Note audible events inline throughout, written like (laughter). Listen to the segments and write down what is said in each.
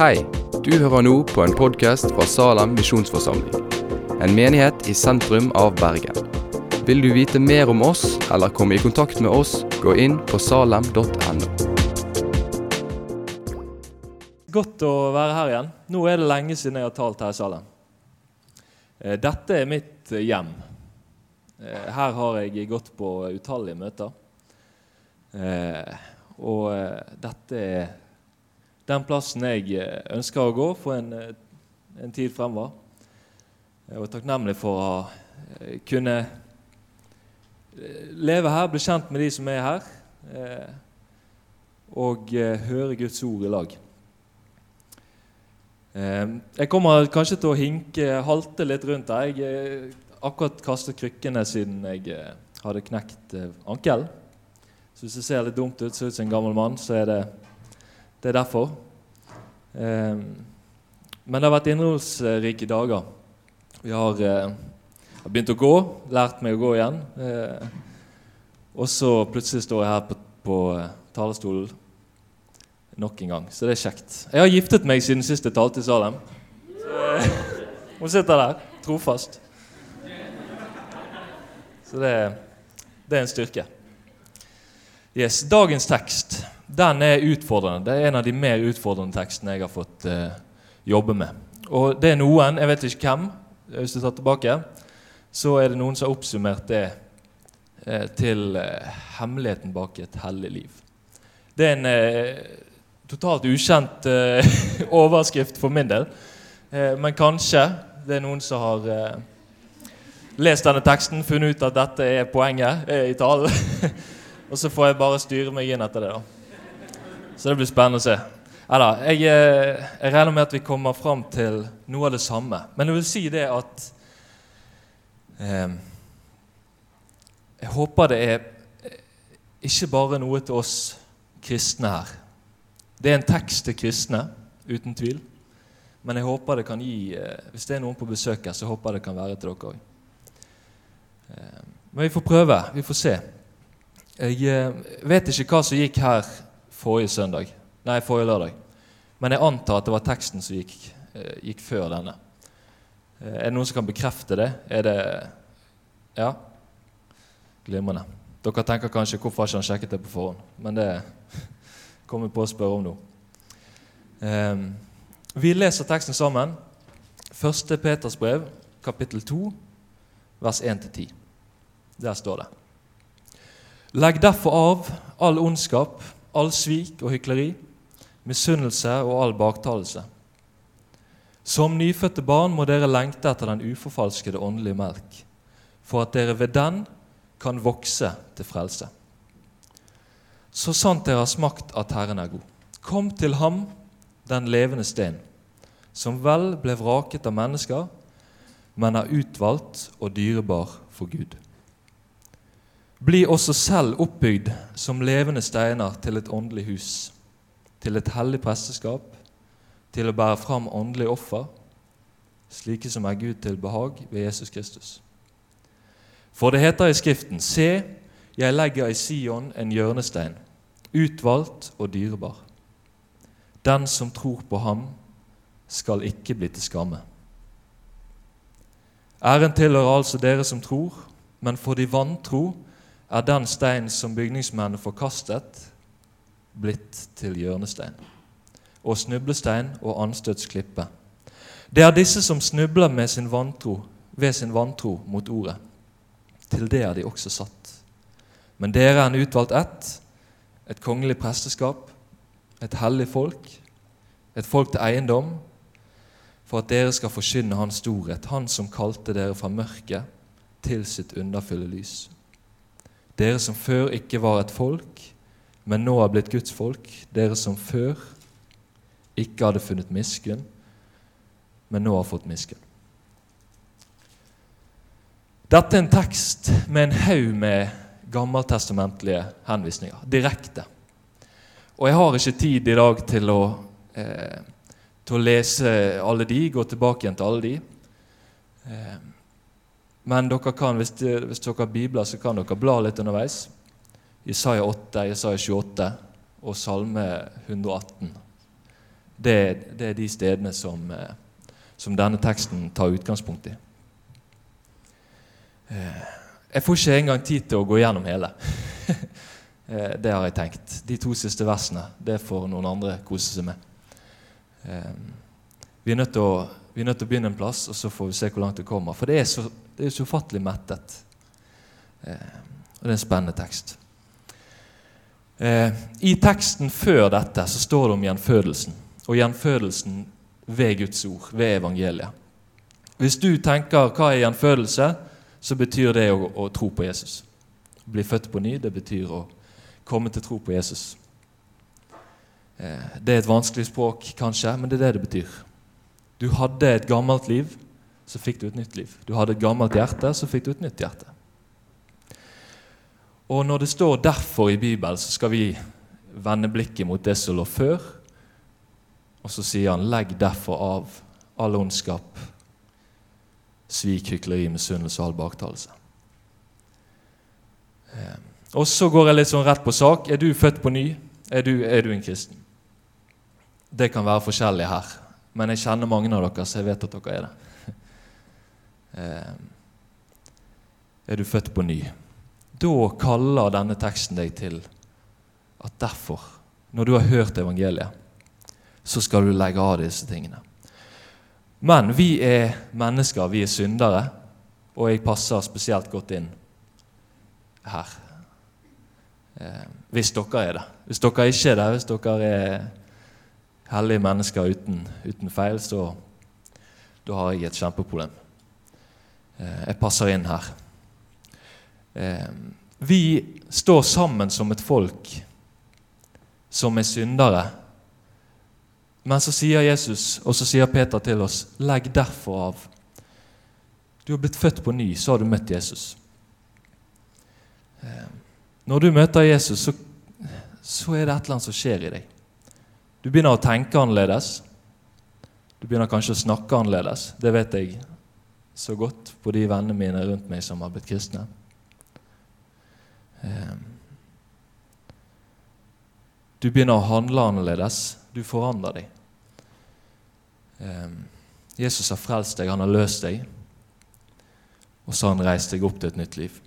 Hei, du hører nå på en podkast fra Salem misjonsforsamling. En menighet i sentrum av Bergen. Vil du vite mer om oss eller komme i kontakt med oss, gå inn på salem.no. Godt å være her igjen. Nå er det lenge siden jeg har talt her i Salem. Eh, Dette er mitt eh, hjem. Eh, Her har jeg gått på utallige møter. Og dette er den plassen jeg eh, ønsker å gå for en, eh, en tid fremover. Jeg er takknemlig for å eh, kunne leve her, bli kjent med de som er her, og høre Guds ord i lag. Jeg kommer kanskje til å hinke, halte litt rundt her. Jeg har akkurat kastet krykkene siden jeg hadde knekt ankelen. ankel. Så hvis det ser litt dumt ut, ser ut som en gammel mann, så er det, det er derfor. Eh, Men det har vært innholdsrike dager. Vi har, eh, begynt å gå, lært meg å gå igjen. Eh, Og så plutselig står jeg her på, på eh, talerstolen nok en gang. Så det er kjekt. Jeg har giftet meg siden sist jeg talte i Salem. Så, eh, Hun sitter der, trofast. Så det, det er en styrke. Yes, Dagens tekst den er utfordrende. Det er en av de mer utfordrende tekstene jeg har fått eh, jobbe med. Og det er noen, jeg vet ikke hvem, hvis du tar tilbake, så er det noen som har oppsummert det eh, til eh, hemmeligheten bak et hellig liv. Det er en eh, totalt ukjent eh, (laughs) overskrift for min del. Eh, men kanskje det er noen som har lest denne teksten, funnet ut at dette er poenget i talen. (laughs) Og så får jeg bare styre meg inn etter det. da. Så det blir spennende å se. Eller, jeg, eh, jeg regner med at vi kommer fram til noe av det samme. Men jeg vil si det at eh, Jeg håper det er eh, ikke bare noe til oss kristne her. Det er en tekst til kristne, uten tvil. Men jeg håper det kan gi eh, Hvis det er noen på besøk her, så håper jeg det kan være til dere òg. Eh, men vi får prøve. Vi får se. Jeg eh, vet ikke hva som gikk her forrige søndag. Nei, forrige lørdag. Men jeg antar at det var teksten som gikk, eh, gikk før denne. Eh, Er det noen som kan bekrefte det? Er det Ja? Glimrende. Dere tenker kanskje 'hvorfor har ikke han sjekket det på forhånd?' Men det (laughs) kommer vi på å spørre om nå. Ehm, vi leser teksten sammen. Første Peters brev, kapittel 2, vers 1-10. Der står det. Legg derfor av all ondskap, all svik og hykleri, misunnelse og all baktalelse. Som nyfødte barn må dere lengte etter den uforfalskede åndelige melk, for at dere ved den kan vokse til frelse. Så sant dere har smakt at Herren er god. Kom til ham, den levende stein, som vel ble vraket av mennesker, men er utvalgt og dyrebar for Gud. Bli også selv oppbygd som levende steiner til et åndelig hus, til et hellig presteskap, til å bære fram åndelige offer, slike som er Gud til behag ved Jesus Kristus. For det heter i Skriften, se, jeg legger i Sion en hjørnestein, utvalgt og dyrebar. Den som tror på ham, skal ikke bli til skamme. Æren tilhører altså dere som tror, men for de vantro er den stein som bygningsmennene forkastet, blitt til hjørnestein, og snublestein og anstøtsklippe. Det er disse som snubler med sin vantro, ved sin vantro mot ordet. Til det er de også satt. Men dere er en utvalgt ett, et kongelig presteskap, et hellig folk, et folk til eiendom, for at dere skal forkynne Hans storhet, Han som kalte dere fra mørket til sitt underfulle lys. Dere som før ikke var et folk, men nå er blitt Guds folk, dere som før ikke hadde funnet miskunn, men nå har fått miskunn. Dette er en tekst med en haug med gammeltestamentlige henvisninger, direkte. Og jeg har ikke tid i dag til å, eh, til å lese alle de, gå tilbake igjen til alle de. Eh, men dere kan, hvis, de, hvis dere har bibler, så kan dere bla litt underveis. Isaiah 8, Isaiah 28 og Salme 118. Det, det er de stedene som, eh, som, denne teksten tar utgangspunkt i. Eh, jeg får ikke engang tid til å gå gjennom hele. (laughs) Eh, det har jeg tenkt. De to siste versene det får noen andre kose seg med. Vi er å, er nødt til å begynne en plass, og så får vi se hvor langt det kommer. For det er så, det er så ufattelig mettet. Og det er en spennende tekst. I teksten før dette så står det om gjenfødelsen og gjenfødelsen ved Guds ord, ved evangeliet. Hvis du tenker hva er gjenfødelse, så betyr det å, å tro på Jesus. Å bli født på ny, det betyr å komme til tro på Jesus. Eh, det er et vanskelig språk, kanskje, men det er det det betyr. Du hadde et gammelt liv, så fikk du et nytt liv. Du hadde et gammelt hjerte, så fikk du et nytt hjerte. Og når det står 'derfor' i Bibelen, så skal vi vende blikket mot det som lå før, og så sier han, 'Legg derfor av all ondskap, svik, hykleri, misunnelse og all baktalelse'. Eh, og så går jeg litt sånn rett på sak. Er du født på ny? Er du, er du en kristen? Det kan være forskjellig her, men jeg kjenner mange av dere, så jeg vet at dere er det. Eh, er du født på ny? Da kaller denne teksten deg til at derfor, når du har hørt evangeliet, så skal du legge av disse tingene. Men vi er mennesker, vi er syndere, og jeg passer spesielt godt inn her. Eh, hvis dere er det. Hvis dere ikke er det, hvis dere er hellige mennesker uten, uten feil, så da har jeg et kjempeproblem. Eh, jeg passer inn her. Eh, vi står sammen som et folk som er syndere men så sier Jesus, og så sier Peter til oss, legg derfor av. Du har blitt født på ny, så har du møtt Jesus. Eh, når du møter Jesus, så, så er det et eller annet som skjer i deg. Du begynner å tenke annerledes. Du begynner kanskje å snakke annerledes. Det vet jeg så godt på de vennene mine rundt meg som har blitt kristne. Eh, du begynner å handle annerledes. Du forandrer deg. Ehm, Jesus har frelst deg, han har løst deg, og så har han reist deg opp til et nytt liv.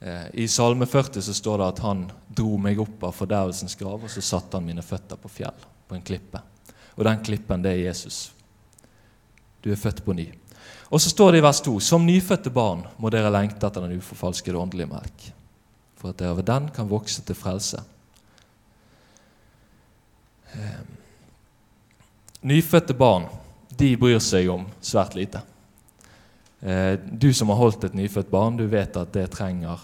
Eh, I Salme 40 så står det at han dro meg opp av fordervelsens grav, og så satte han mine føtter på fjell, på en klippe. Og den klippen, det er Jesus. Du er født på ny. Og så står det i vers 2.: Som nyfødte barn må dere lengte etter den uforfalskede åndelige melk, for at dere ved den kan vokse til frelse. Ehm, nyfødte barn de bryr seg om svært lite. Eh, du som har holdt et nyfødt barn, du vet at det trenger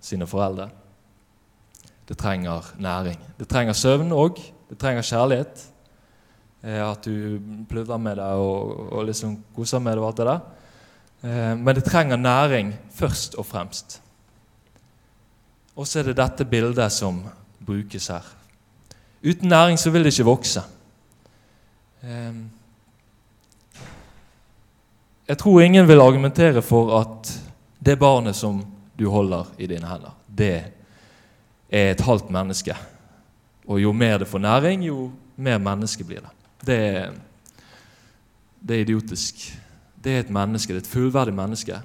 sine foreldre. Det trenger næring. Det trenger søvn òg. Det trenger kjærlighet. Eh, at du pludrer med det og, og liksom koser med det og alt det der. Eh, men det trenger næring først og fremst. Og så er det dette bildet som brukes her. Uten næring så vil det ikke vokse. Ehm, jeg tror ingen vil argumentere for at det barnet som du holder i dine hender, det er et halvt menneske. Og jo mer det får næring, jo mer menneske blir det. Det er, det er idiotisk. Det er et menneske, det er et fullverdig menneske.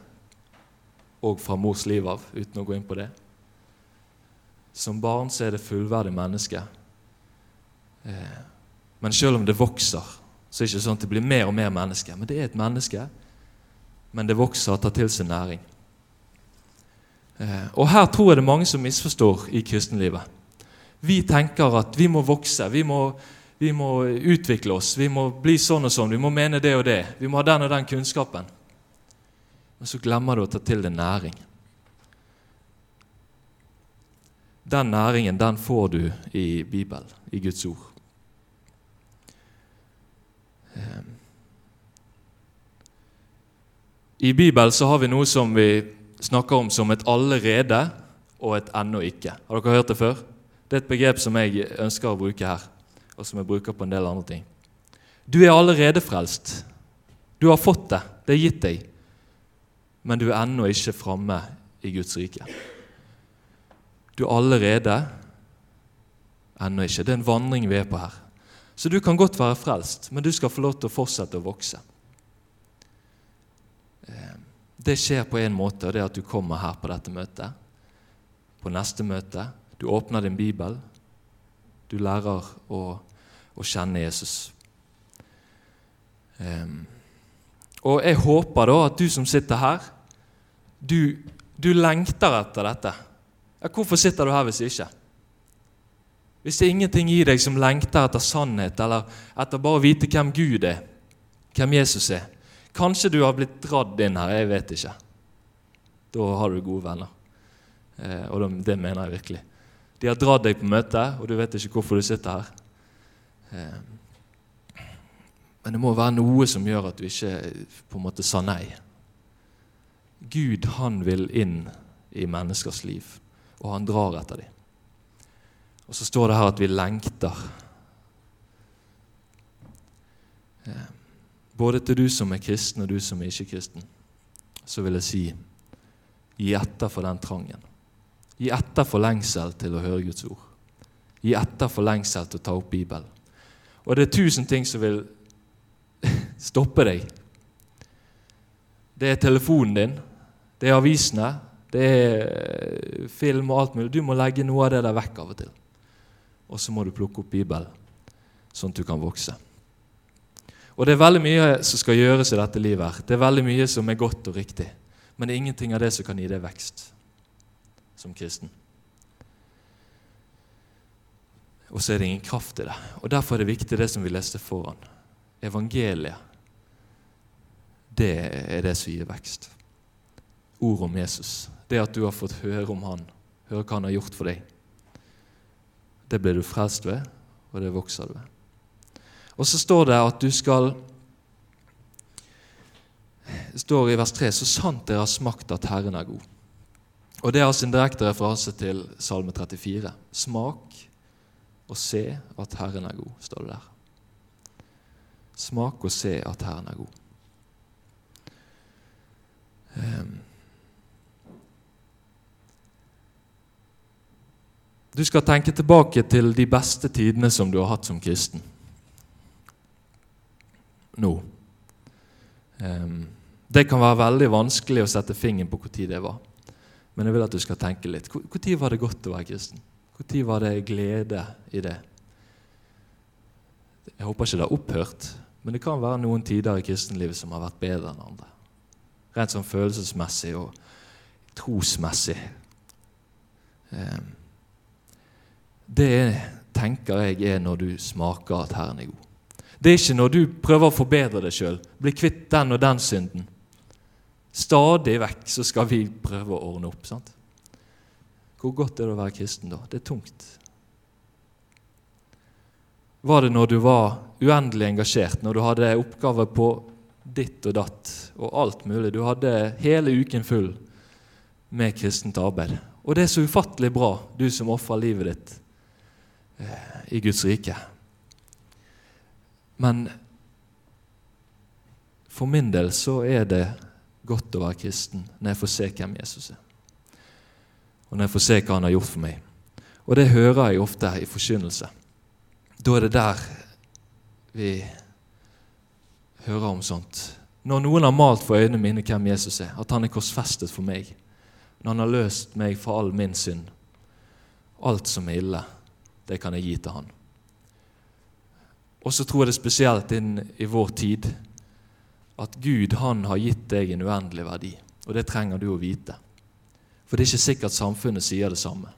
Og fra mors liv av, uten å gå inn på det. Som barn så er det fullverdig menneske Eh, men selv om det vokser, så er det ikke sånn at det blir mer og mer menneske. Men det er et menneske, men det vokser og tar til seg næring. Eh, og her tror jeg det er mange som misforstår i kristenlivet. Vi tenker at vi må vokse, vi må, vi må utvikle oss, vi må bli sånn og sånn, vi må mene det og det, vi må ha den og den kunnskapen. Men så glemmer du å ta til deg næring. Den næringen den får du i Bibelen, i Guds ord. Ehm. I Bibelen så har vi noe som vi snakker om som et 'allerede' og et 'ennå ikke'. Har dere hørt det før? Det er et begrep som jeg ønsker å bruke her, og som jeg bruker på en del andre ting. Du er allerede frelst. Du har fått det. Det er gitt deg. Men du er ennå ikke framme i Guds rike. Du er allerede ennå ikke. Det er en vandring vi er på her. Så du kan godt være frelst, men du skal få lov til å fortsette å vokse. Eh, det skjer på én måte, og det er at du kommer her på dette møtet. På neste møte. Du åpner din bibel. Du lærer å, å kjenne Jesus. Um, og jeg håper da at du som sitter her, du, du lengter etter dette. Ja, hvorfor sitter du her hvis ikke? Hvis det er ingenting i deg som lengter etter sannhet, eller etter bare å vite hvem Gud er, hvem Jesus er Kanskje du har blitt dratt inn her, jeg vet ikke. Da har du gode venner. Eh, og det mener jeg virkelig. De har dratt deg på møte, og du vet ikke hvorfor du sitter her. Eh, men det må være noe som gjør at du ikke på en måte sa nei. Gud, han vil inn i menneskers liv, og han drar etter dem. Og så står det her at vi lengter. Eh, både til du som er kristen, og du som er ikke-kristen, så vil jeg si gi etter for den trangen. Gi etter for lengsel til å høre Guds ord. Gi etter for lengsel til å ta opp Bibelen. Og det er tusen ting som vil (laughs) stoppe deg. Det er telefonen din, det er avisene, det er film og alt mulig. Du må legge noe av det der vekk av og til og så må du plukke opp Bibelen, sånn at du kan vokse. Og Det er veldig mye som skal gjøres i dette livet. her. Det er veldig mye som er godt og riktig. Men det er ingenting av det som kan gi deg vekst som kristen. Og så er det ingen kraft i det. Og Derfor er det viktig det som vi leste foran. Evangeliet. Det er det som gir vekst. Ord om Jesus. Det at du har fått høre om han, høre hva han har gjort for deg. Det blir du frelst ved, og det vokser du ved. Og så står det at du skal står i vers 3 så sant dere har smakt at Herren er god. Og Det er en direkte referanse til Salme 34. Smak og se at Herren er god, står det der. Smak og se at Herren er god. Um, Du skal tenke tilbake til de beste tidene som du har hatt som kristen. Nå. Um, det kan være veldig vanskelig å sette fingeren på når det var. Men jeg vil at du skal tenke litt. Når var det godt å være kristen? Når var det glede i det? Jeg håper ikke det har opphørt, men det kan være noen tider i kristenlivet som har vært bedre enn andre. Rent sånn følelsesmessig og trosmessig. Um, det tenker jeg er når du smaker at Herren er god. Det er ikke når du prøver å forbedre deg sjøl, bli kvitt den og den synden. Stadig vekk så skal vi prøve å ordne opp. sant? Hvor godt er det å være kristen da? Det er tungt. Var det når du var uendelig engasjert, når du hadde oppgaver på ditt og datt og alt mulig? Du hadde hele uken full med kristent arbeid. Og det er så ufattelig bra, du som ofrer livet ditt i Guds rike. Men for min del så er det godt å være kristen når jeg får se hvem Jesus er. Og når jeg får se hva han har gjort for meg. Og det hører jeg ofte i forkynnelse. Da er det der vi hører om sånt. Når noen har malt for øynene mine hvem Jesus er, at han er korsfestet for meg, når han har løst meg for all min synd, alt som er ille, det kan jeg gi til han. Og så tror jeg det spesielt inn i vår tid at Gud han har gitt deg en uendelig verdi. Og det trenger du å vite. For det er ikke sikkert samfunnet sier det samme.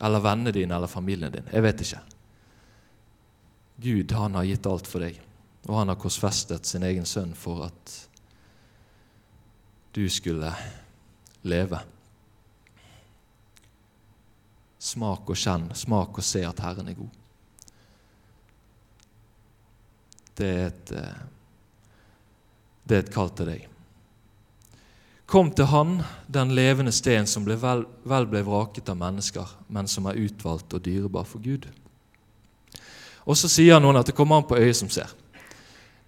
Eller vennene dine eller familien din. Jeg vet ikke. Gud han har gitt alt for deg, og han har korsfestet sin egen sønn for at du skulle leve. Smak og kjenn, smak og se at Herren er god. Det er et, eh, det er et kall til deg. Kom til Han, den levende sten som ble vel, vel, ble vraket av mennesker, men som er utvalgt og dyrebar for Gud. Og så sier noen at det kommer an på øyet som ser.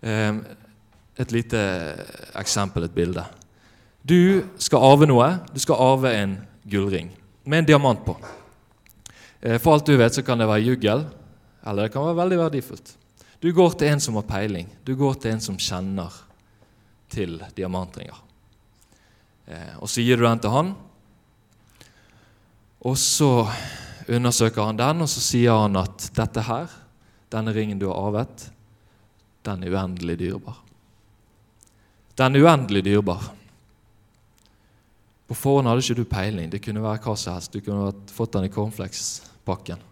Ehm, et lite eksempel, et bilde. Du skal arve noe. Du skal arve en gullring med en diamant på. Eh, for alt du vet, så kan det være juggel eller det kan være veldig verdifullt. Du går til en som har peiling, du går til en som kjenner til diamantringer. Eh, og så gir du den til han, og så undersøker han den, og så sier han at dette her, denne ringen du har arvet, den er uendelig dyrebar. Den er uendelig dyrebar. På forhånd hadde ikke du peiling. Det kunne være hva som helst. Du kunne fått den i cornflakes-pakken.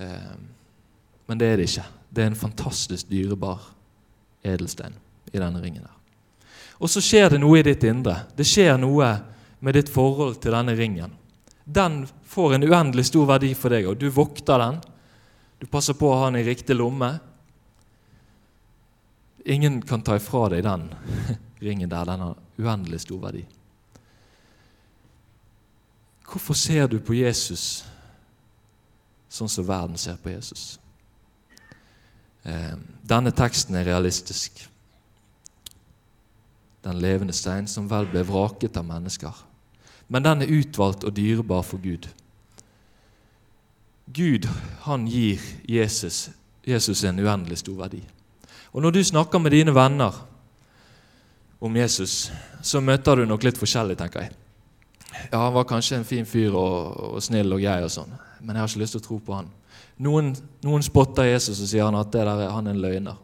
Eh, men det er det ikke. Det er en fantastisk dyrebar edelstein i denne ringen. her. Og så skjer det noe i ditt indre. Det skjer noe med ditt forhold til denne ringen. Den får en uendelig stor verdi for deg, og du vokter den. Du passer på å ha den i riktig lomme. Ingen kan ta ifra deg den (laughs) ringen der. Den har uendelig stor verdi. Hvorfor ser du på Jesus sånn som verden ser på Jesus? Eh, denne teksten er realistisk. Den levende stein som vel ble vraket av mennesker. Men den er utvalgt og dyrebar for Gud. Gud han gir Jesus, Jesus en uendelig stor verdi. Og Når du snakker med dine venner om Jesus, så møter du nok litt forskjellig, tenker jeg. Ja, han var kanskje en fin fyr og, og snill og grei, og sånn, men jeg har ikke lyst til å tro på han. Noen, noen spotter Jesus og sier han at der, han er en løgner.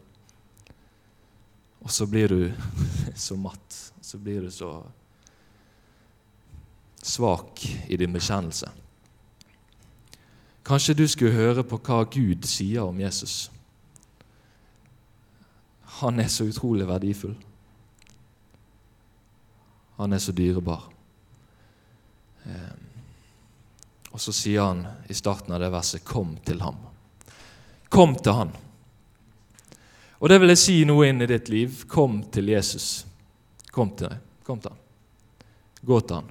Og så blir du (laughs) så matt. Så blir du så svak i din bekjennelse. Kanskje du skulle høre på hva Gud sier om Jesus. Han er så utrolig verdifull. Han er så dyrebar. Ehm, og så sier han i starten av det verset 'Kom til ham'. Kom til han. Og det vil jeg si noe inn i ditt liv. Kom til Jesus. Kom til deg. Kom til han. Gå til han.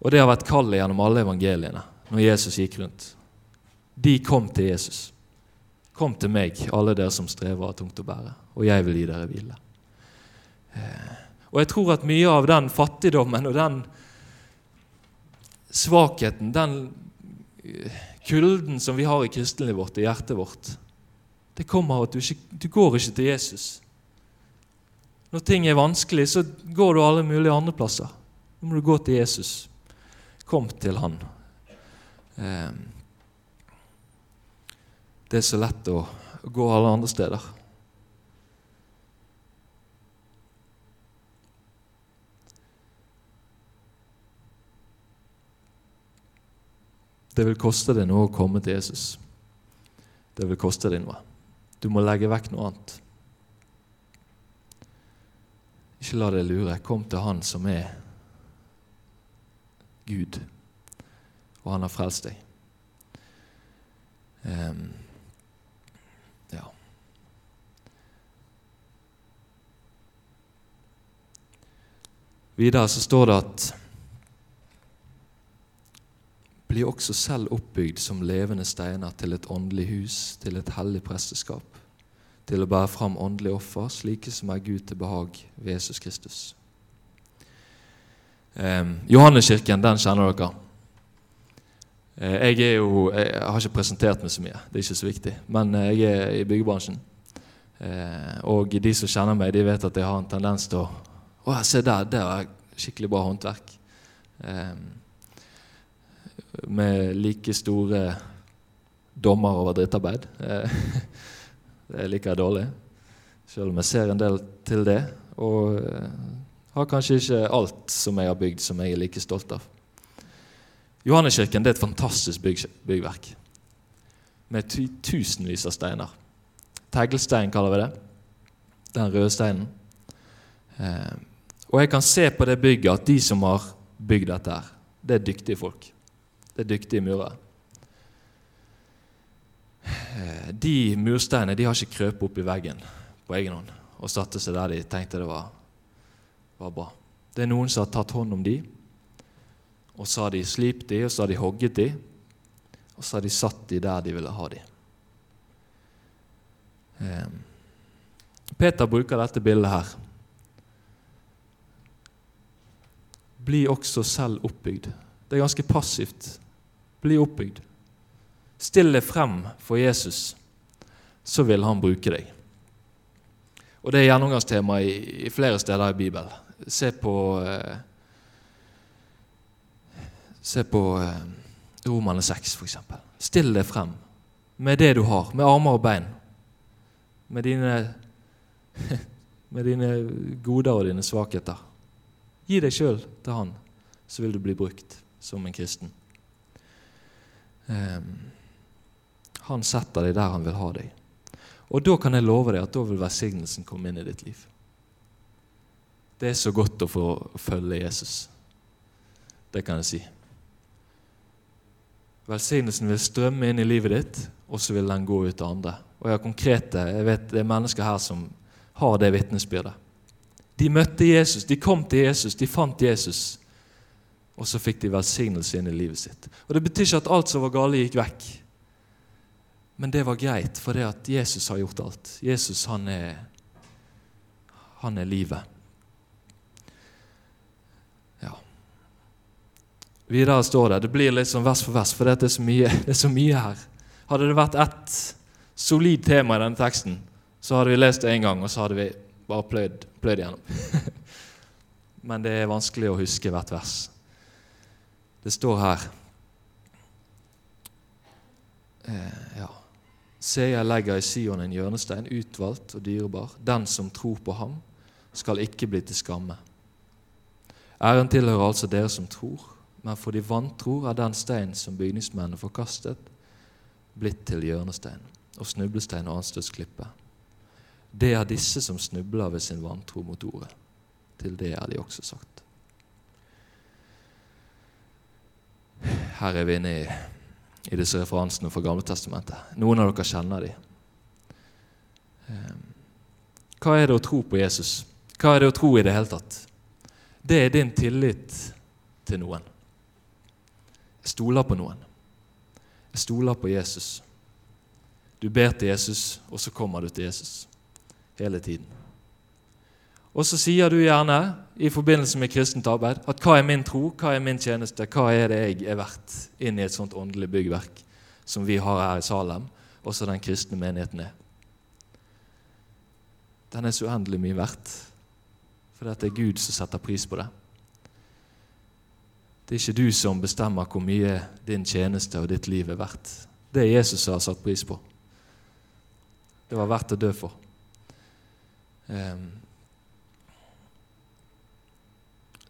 Og det har vært kallet gjennom alle evangeliene når Jesus gikk rundt. De kom til Jesus. Kom til meg, alle dere som strever av tungt å bære, og jeg vil gi dere hvile. Eh, og jeg tror at mye av den fattigdommen og den svakheten, den kulden som vi har i kristenlivet vårt, i hjertet vårt, det kommer av at du, ikke, du går ikke til Jesus. Når ting er vanskelig, så går du alle mulige andre plasser. Nå må du gå til Jesus. Kom til Han. Eh, det er så lett å gå alle andre steder. Det vil koste deg noe å komme til Jesus. Det vil koste deg noe. Du må legge vekk noe annet. Ikke la deg lure. Kom til Han som er Gud, og Han har frelst deg. Um, ja. Videre så står det at bli også selv oppbygd som levende steiner til et åndelig hus, til et hellig presteskap, til å bære fram åndelige offer, slike som er Gud til behag ved Jesus Kristus. Eh, Johanneskirken, den kjenner dere. Eh, jeg, jo, jeg har ikke presentert meg så mye, det er ikke så viktig, men eh, jeg er i byggebransjen. Eh, og de som kjenner meg, de vet at jeg har en tendens til å Å, se der, det er skikkelig bra håndverk. Eh, med like store dommer over drittarbeid. Eh, (laughs) det er like dårlig, selv om jeg ser en del til det. Og eh, har kanskje ikke alt som jeg har bygd, som jeg er like stolt av. Johanneskirken er et fantastisk bygg, byggverk med tusenvis av steiner. Teglstein kaller vi det. Den røde steinen. Eh, og jeg kan se på det bygget at de som har bygd dette, her, det er dyktige folk. Det er dyktige murere. Eh, de mursteinene de har ikke krøpet opp i veggen på egen hånd og satte seg der de tenkte det var, var bra. Det er noen som har tatt hånd om de, og så har de slipt de, og så har de hogget de, og så har de satt de der de ville ha de. Eh, Peter bruker dette bildet her. Bli også selv oppbygd. Det er ganske passivt bli oppbygd. Still deg frem for Jesus, så vil han bruke deg. Og Det er gjennomgangstema i, i flere steder i Bibelen. Se på eh, Se på eh, Romane 6, f.eks. Still deg frem med det du har, med armer og bein. Med dine, (laughs) med dine goder og dine svakheter. Gi deg sjøl til Han, så vil du bli brukt som en kristen. Um, han setter deg der han vil ha deg. Og da kan jeg love deg at da vil velsignelsen komme inn i ditt liv. Det er så godt å få følge Jesus. Det kan jeg si. Velsignelsen vil strømme inn i livet ditt, og så vil den gå ut til andre. Og jeg har konkrete, jeg vet Det er mennesker her som har det vitnesbyrdet. De møtte Jesus, de kom til Jesus, de fant Jesus. Og så fikk de velsignelse inn i livet sitt. Og Det betyr ikke at alt som var galt, gikk vekk. Men det var greit, for det at Jesus har gjort alt. Jesus, han er, han er livet. Ja. Videre står det Det blir litt sånn vers for vers, for det er så mye, det er så mye her. Hadde det vært ett solid tema i denne teksten, så hadde vi lest det én gang, og så hadde vi bare pløyd, pløyd igjennom. (laughs) Men det er vanskelig å huske hvert vers. Det står her eh, ja. Se, jeg legger i Sion en hjørnestein, utvalgt og dyrebar. Den som tror på ham, skal ikke bli til skamme. Æren tilhører altså dere som tror, men for de vantror er den stein som bygningsmennene forkastet, blitt til hjørnestein og snublestein og anstøtsklippe. Det er disse som snubler ved sin vantro mot ordet. Til det er de også sagt. Her er vi inne i i disse referansene fra Gamle Testamentet. Noen av dere kjenner de. Ehm, hva er det å tro på Jesus? Hva er det å tro i det hele tatt? Det er din tillit til noen. Jeg stoler på noen. Jeg stoler på Jesus. Du ber til Jesus, og så kommer du til Jesus hele tiden. Og så sier du gjerne i forbindelse med kristent arbeid at hva er min tro, hva er min tjeneste, hva er det jeg er verdt inn i et sånt åndelig byggverk som vi har her i Salem, og som den kristne menigheten er. Den er så uendelig mye verdt, for det er Gud som setter pris på det. Det er ikke du som bestemmer hvor mye din tjeneste og ditt liv er verdt. Det er Jesus som har satt pris på. Det var verdt å dø for. Um,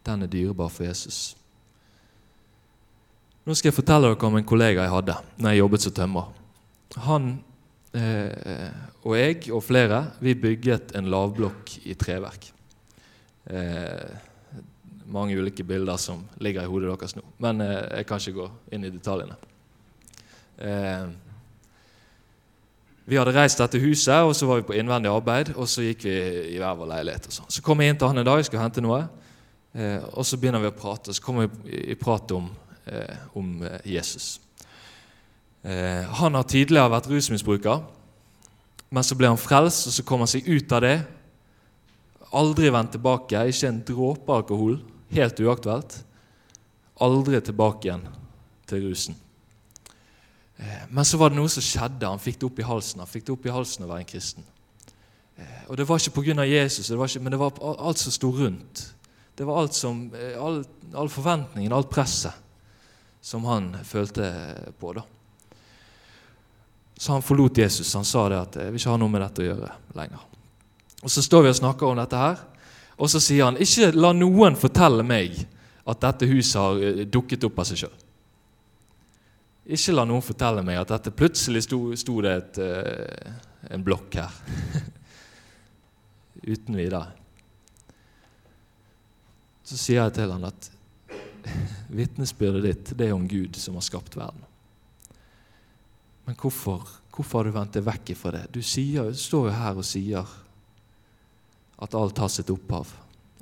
den er dyrebar for Jesus. Nå skal jeg fortelle dere om en kollega jeg hadde når jeg jobbet som tømrer. Han eh, og jeg og flere vi bygget en lavblokk i treverk. Eh, mange ulike bilder som ligger i hodet deres nå, men eh, jeg kan ikke gå inn i detaljene. Eh, vi hadde reist dette huset, og så var vi på innvendig arbeid, og så gikk vi i hver vår leilighet. sånn. Så kom jeg inn til han en dag, jeg skulle hente noe. Eh, og så begynner vi å prate, og så kommer vi i prat om, eh, om eh, Jesus. Eh, han har tidligere vært rusmisbruker, men så ble han frelst, og så kom han seg ut av det. Aldri vendt tilbake, ikke en dråpe alkohol. Helt uaktuelt. Aldri tilbake igjen til rusen. Eh, men så var det noe som skjedde. Han fikk det opp i halsen Han fikk det opp i halsen å være en kristen. Eh, og Det var ikke pga. Jesus, det ikke, men det var alt som sto rundt. Det var alt som, eh, all, all forventningen, alt presset som han følte på. da. Så han forlot Jesus. Han sa det at 'jeg vil ikke ha noe med dette å gjøre lenger'. Og Så står vi og snakker om dette her, og så sier han 'ikke la noen fortelle meg at dette huset har eh, dukket opp av seg sjøl'. Ikke la noen fortelle meg at dette plutselig sto, sto det et, eh, en blokk her. (laughs) Uten videre så sier jeg til han at vitnesbyrdet ditt det er om Gud som har skapt verden. Men hvorfor, hvorfor har du vendt deg vekk fra det? Du, sier, står jo her og sier at alt har sitt opphav.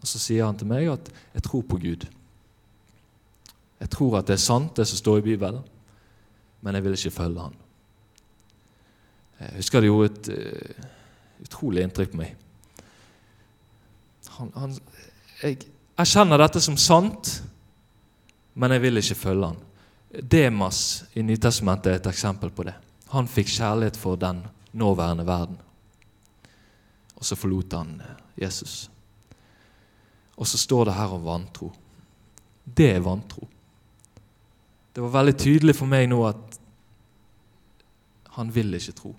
Og så sier han til meg at 'jeg tror på Gud'. Jeg tror at det er sant, det som står i Bibelen, men jeg vil ikke følge han. Jeg husker det gjorde et uh, utrolig inntrykk på meg. Han, han, jeg, jeg kjenner dette som sant, men jeg vil ikke følge han. Demas i Nytestamentet er et eksempel på det. Han fikk kjærlighet for den nåværende verden. Og så forlot han Jesus. Og så står det her om vantro. Det er vantro. Det var veldig tydelig for meg nå at han vil ikke tro.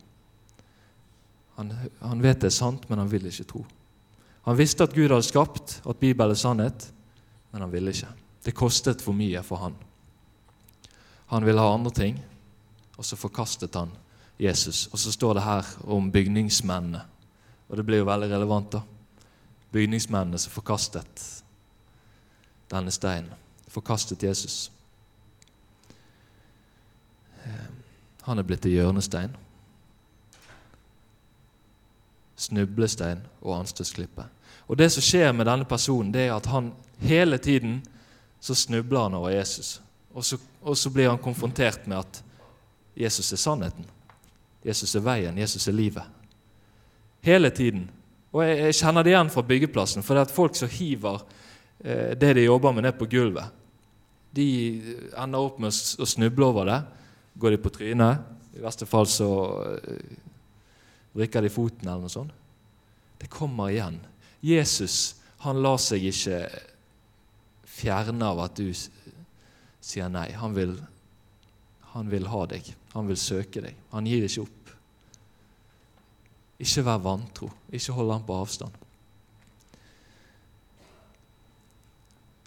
Han, han, vet det er sant, men han vil ikke tro. Han visste at Gud hadde skapt, at Bibelen er sannhet, men han ville ikke. Det kostet for mye for han. Han ville ha andre ting, og så forkastet han Jesus. Og så står det her om bygningsmennene, og det blir jo veldig relevant, da. Bygningsmennene som forkastet denne steinen, forkastet Jesus. Eh, han er blitt til hjørnestein, snublestein og anstøtsklippe. Og Det som skjer med denne personen, det er at han hele tiden så snubler han over Jesus. Og så, og så blir han konfrontert med at Jesus er sannheten. Jesus er veien, Jesus er livet. Hele tiden. Og jeg, jeg kjenner det igjen fra byggeplassen, for det er at folk som hiver eh, det de jobber med, ned på gulvet, de ender opp med å, snuble over det. Går de på trynet? I verste fall så eh, vrikker de foten eller noe sånt. Det kommer igjen. Jesus han lar seg ikke fjerne av at du sier nei. Han vil, han vil ha deg. Han vil søke deg. Han gir ikke opp. Ikke vær vantro. Ikke hold ham på avstand.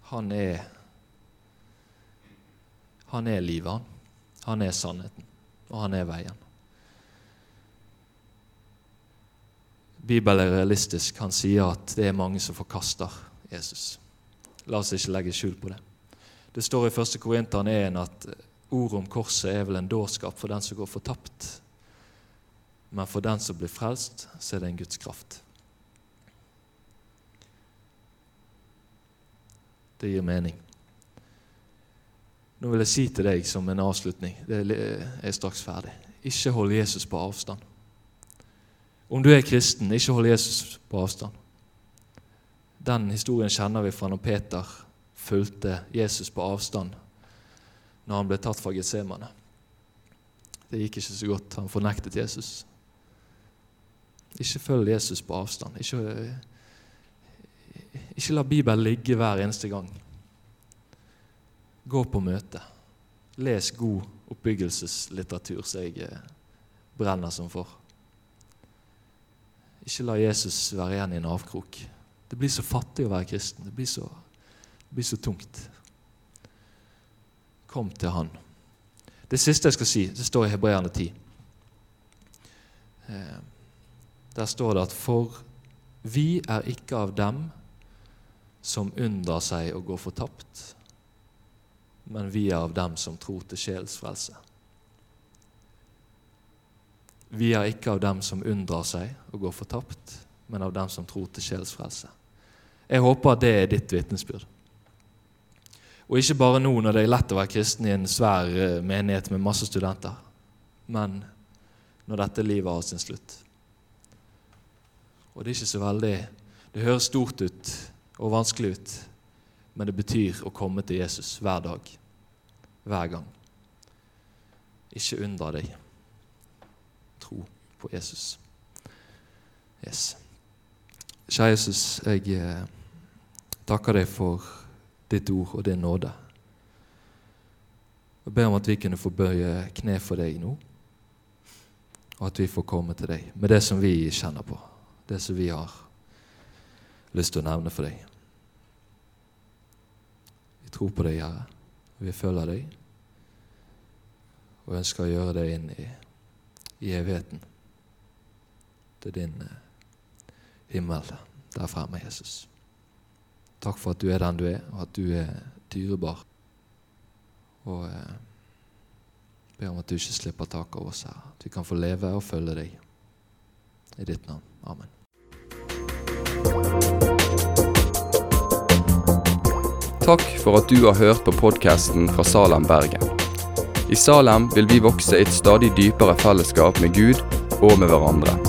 Han er Han er livet, han. Han er sannheten, og han er veien. Bibelen er realistisk. Han sier at det er mange som forkaster Jesus. La oss ikke legge skjul på det. Det står i 1. Korinteren 1 at ordet om korset er vel en dårskap for den som går fortapt. Men for den som blir frelst, så er det en Guds kraft. Det gir mening. Nå vil jeg si til deg som en avslutning Det er straks ferdig. Ikke hold Jesus på avstand. Om du er kristen, ikke hold Jesus på avstand. Den historien kjenner vi fra når Peter fulgte Jesus på avstand når han ble tatt fra Getsemane. Det gikk ikke så godt. Han fornektet Jesus. Ikke følg Jesus på avstand. Ikke, ikke la Bibelen ligge hver eneste gang. Gå på møte. Les god oppbyggelseslitteratur som jeg eh, brenner som for. Ikke la Jesus være igjen i en avkrok. Det blir så fattig å være kristen. Det blir så, det blir så tungt. Kom til Han. Det siste jeg skal si, det står i Hebreerne 10. Eh, der står det at for vi er ikke av dem som unndrar seg å gå fortapt, men vi er av dem som tror til sjels frelse. Vi er ikke av dem som unndrar seg og går fortapt, men av dem som tror til sjelsfrelse. Jeg håper at det er ditt vitnesbyrd. Og ikke bare nå når det er lett å være kristen i en svær eh, menighet med masse studenter, men når dette livet har sin slutt. Og det er ikke så veldig Det høres stort ut og vanskelig ut, men det betyr å komme til Jesus hver dag, hver gang. Ikke undre deg. På Jesus. Yes. Kjære Jesus, jeg eh, takker deg for ditt ord og din nåde. Jeg ber om at vi kunne få bøye kne for deg nå, og at vi får komme til deg med det som vi kjenner på, det som vi har lyst til å nevne for deg. Vi tror på deg, Herre. Vi følger deg og ønsker å gjøre det inn i, i evigheten. Til din eh, himmel der fremme, Jesus. Takk for at du er den du er, og at du er dyrebar. Og eh, ber om at du ikke slipper taket av oss her. At vi kan få leve og følge deg. I ditt navn. Amen. Takk for at du har hørt på podkasten fra Salem, Bergen. I Salem vil vi vokse i et stadig dypere fellesskap med Gud og med hverandre.